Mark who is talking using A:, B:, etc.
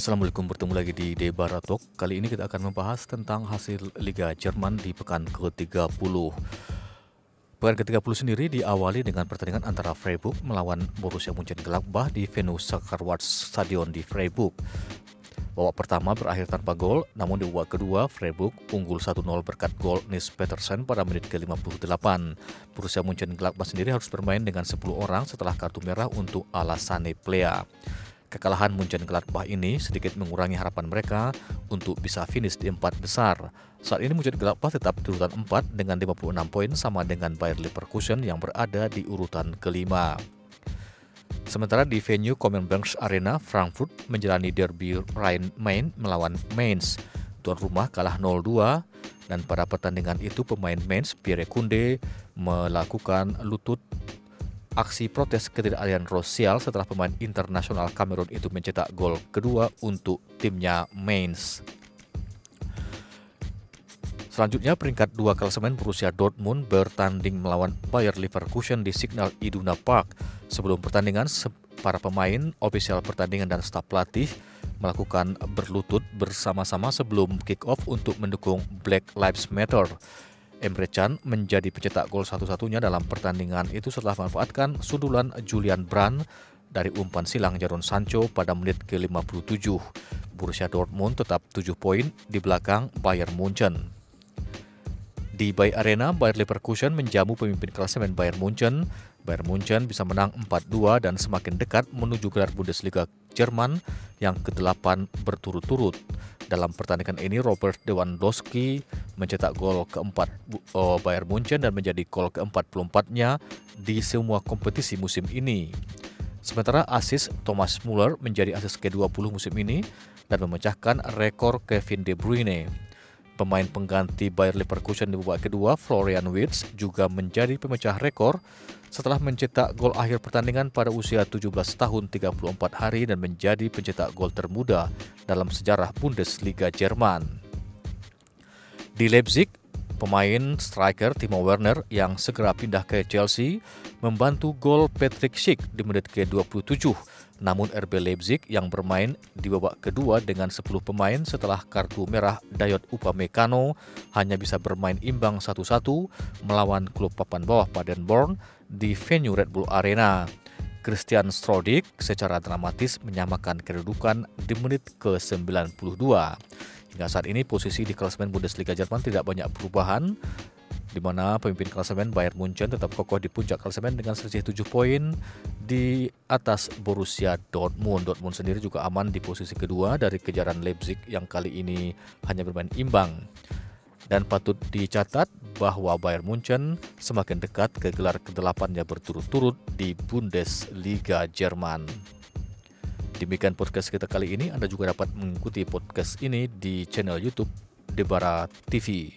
A: Assalamualaikum, bertemu lagi di Debaratok. Kali ini kita akan membahas tentang hasil Liga Jerman di pekan ke-30. Pekan ke-30 sendiri diawali dengan pertandingan antara Freiburg melawan Borussia Mönchengladbach di venue Sakarwart Stadion di Freiburg. Babak pertama berakhir tanpa gol, namun di babak kedua Freiburg unggul 1-0 berkat gol Nils Petersen pada menit ke-58. Borussia Mönchengladbach sendiri harus bermain dengan 10 orang setelah kartu merah untuk Alassane Plea. Kekalahan Munchen Gladbach ini sedikit mengurangi harapan mereka untuk bisa finish di empat besar. Saat ini Munchen Gladbach tetap di urutan 4 dengan 56 poin sama dengan Bayer Leverkusen yang berada di urutan kelima. Sementara di venue Commerzbank Arena, Frankfurt menjalani derby Rhein-Main melawan Mainz. Tuan rumah kalah 0-2 dan pada pertandingan itu pemain Mainz Pierre Kunde melakukan lutut aksi protes ketidakadilan rosial setelah pemain internasional Kamerun itu mencetak gol kedua untuk timnya Mainz. Selanjutnya peringkat dua klasemen Borussia Dortmund bertanding melawan Bayer Leverkusen di Signal Iduna Park. Sebelum pertandingan, para pemain, ofisial pertandingan dan staf pelatih melakukan berlutut bersama-sama sebelum kick-off untuk mendukung Black Lives Matter. Emre Can menjadi pencetak gol satu-satunya dalam pertandingan itu setelah memanfaatkan sundulan Julian Brand dari umpan silang Jadon Sancho pada menit ke-57. Borussia Dortmund tetap 7 poin di belakang Bayern Munchen. Di Bay Arena, Bayer Leverkusen menjamu pemimpin klasemen Bayern Munchen. Bayern Munchen bisa menang 4-2 dan semakin dekat menuju gelar Bundesliga Jerman yang ke-8 berturut-turut. Dalam pertandingan ini Robert Lewandowski mencetak gol keempat oh, Bayern Munchen dan menjadi gol ke-44-nya di semua kompetisi musim ini. Sementara asis Thomas Muller menjadi asis ke-20 musim ini dan memecahkan rekor Kevin De Bruyne. Pemain pengganti Bayer Leverkusen di babak kedua, Florian Wirtz, juga menjadi pemecah rekor setelah mencetak gol akhir pertandingan pada usia 17 tahun 34 hari dan menjadi pencetak gol termuda dalam sejarah Bundesliga Jerman. Di Leipzig, pemain striker Timo Werner yang segera pindah ke Chelsea membantu gol Patrick Schick di menit ke-27 namun RB Leipzig yang bermain di babak kedua dengan 10 pemain setelah kartu merah Dayot Upamecano hanya bisa bermain imbang 1-1 melawan klub papan bawah Paderborn di venue Red Bull Arena. Christian Strodik secara dramatis menyamakan kedudukan di menit ke-92. Hingga saat ini posisi di klasemen Bundesliga Jerman tidak banyak perubahan di mana pemimpin klasemen Bayern Munchen tetap kokoh di puncak klasemen dengan selisih 7 poin di atas Borussia Dortmund. Dortmund sendiri juga aman di posisi kedua dari kejaran Leipzig yang kali ini hanya bermain imbang. Dan patut dicatat bahwa Bayern Munchen semakin dekat ke gelar ke-8-nya berturut-turut di Bundesliga Jerman. Demikian podcast kita kali ini. Anda juga dapat mengikuti podcast ini di channel YouTube Debara TV.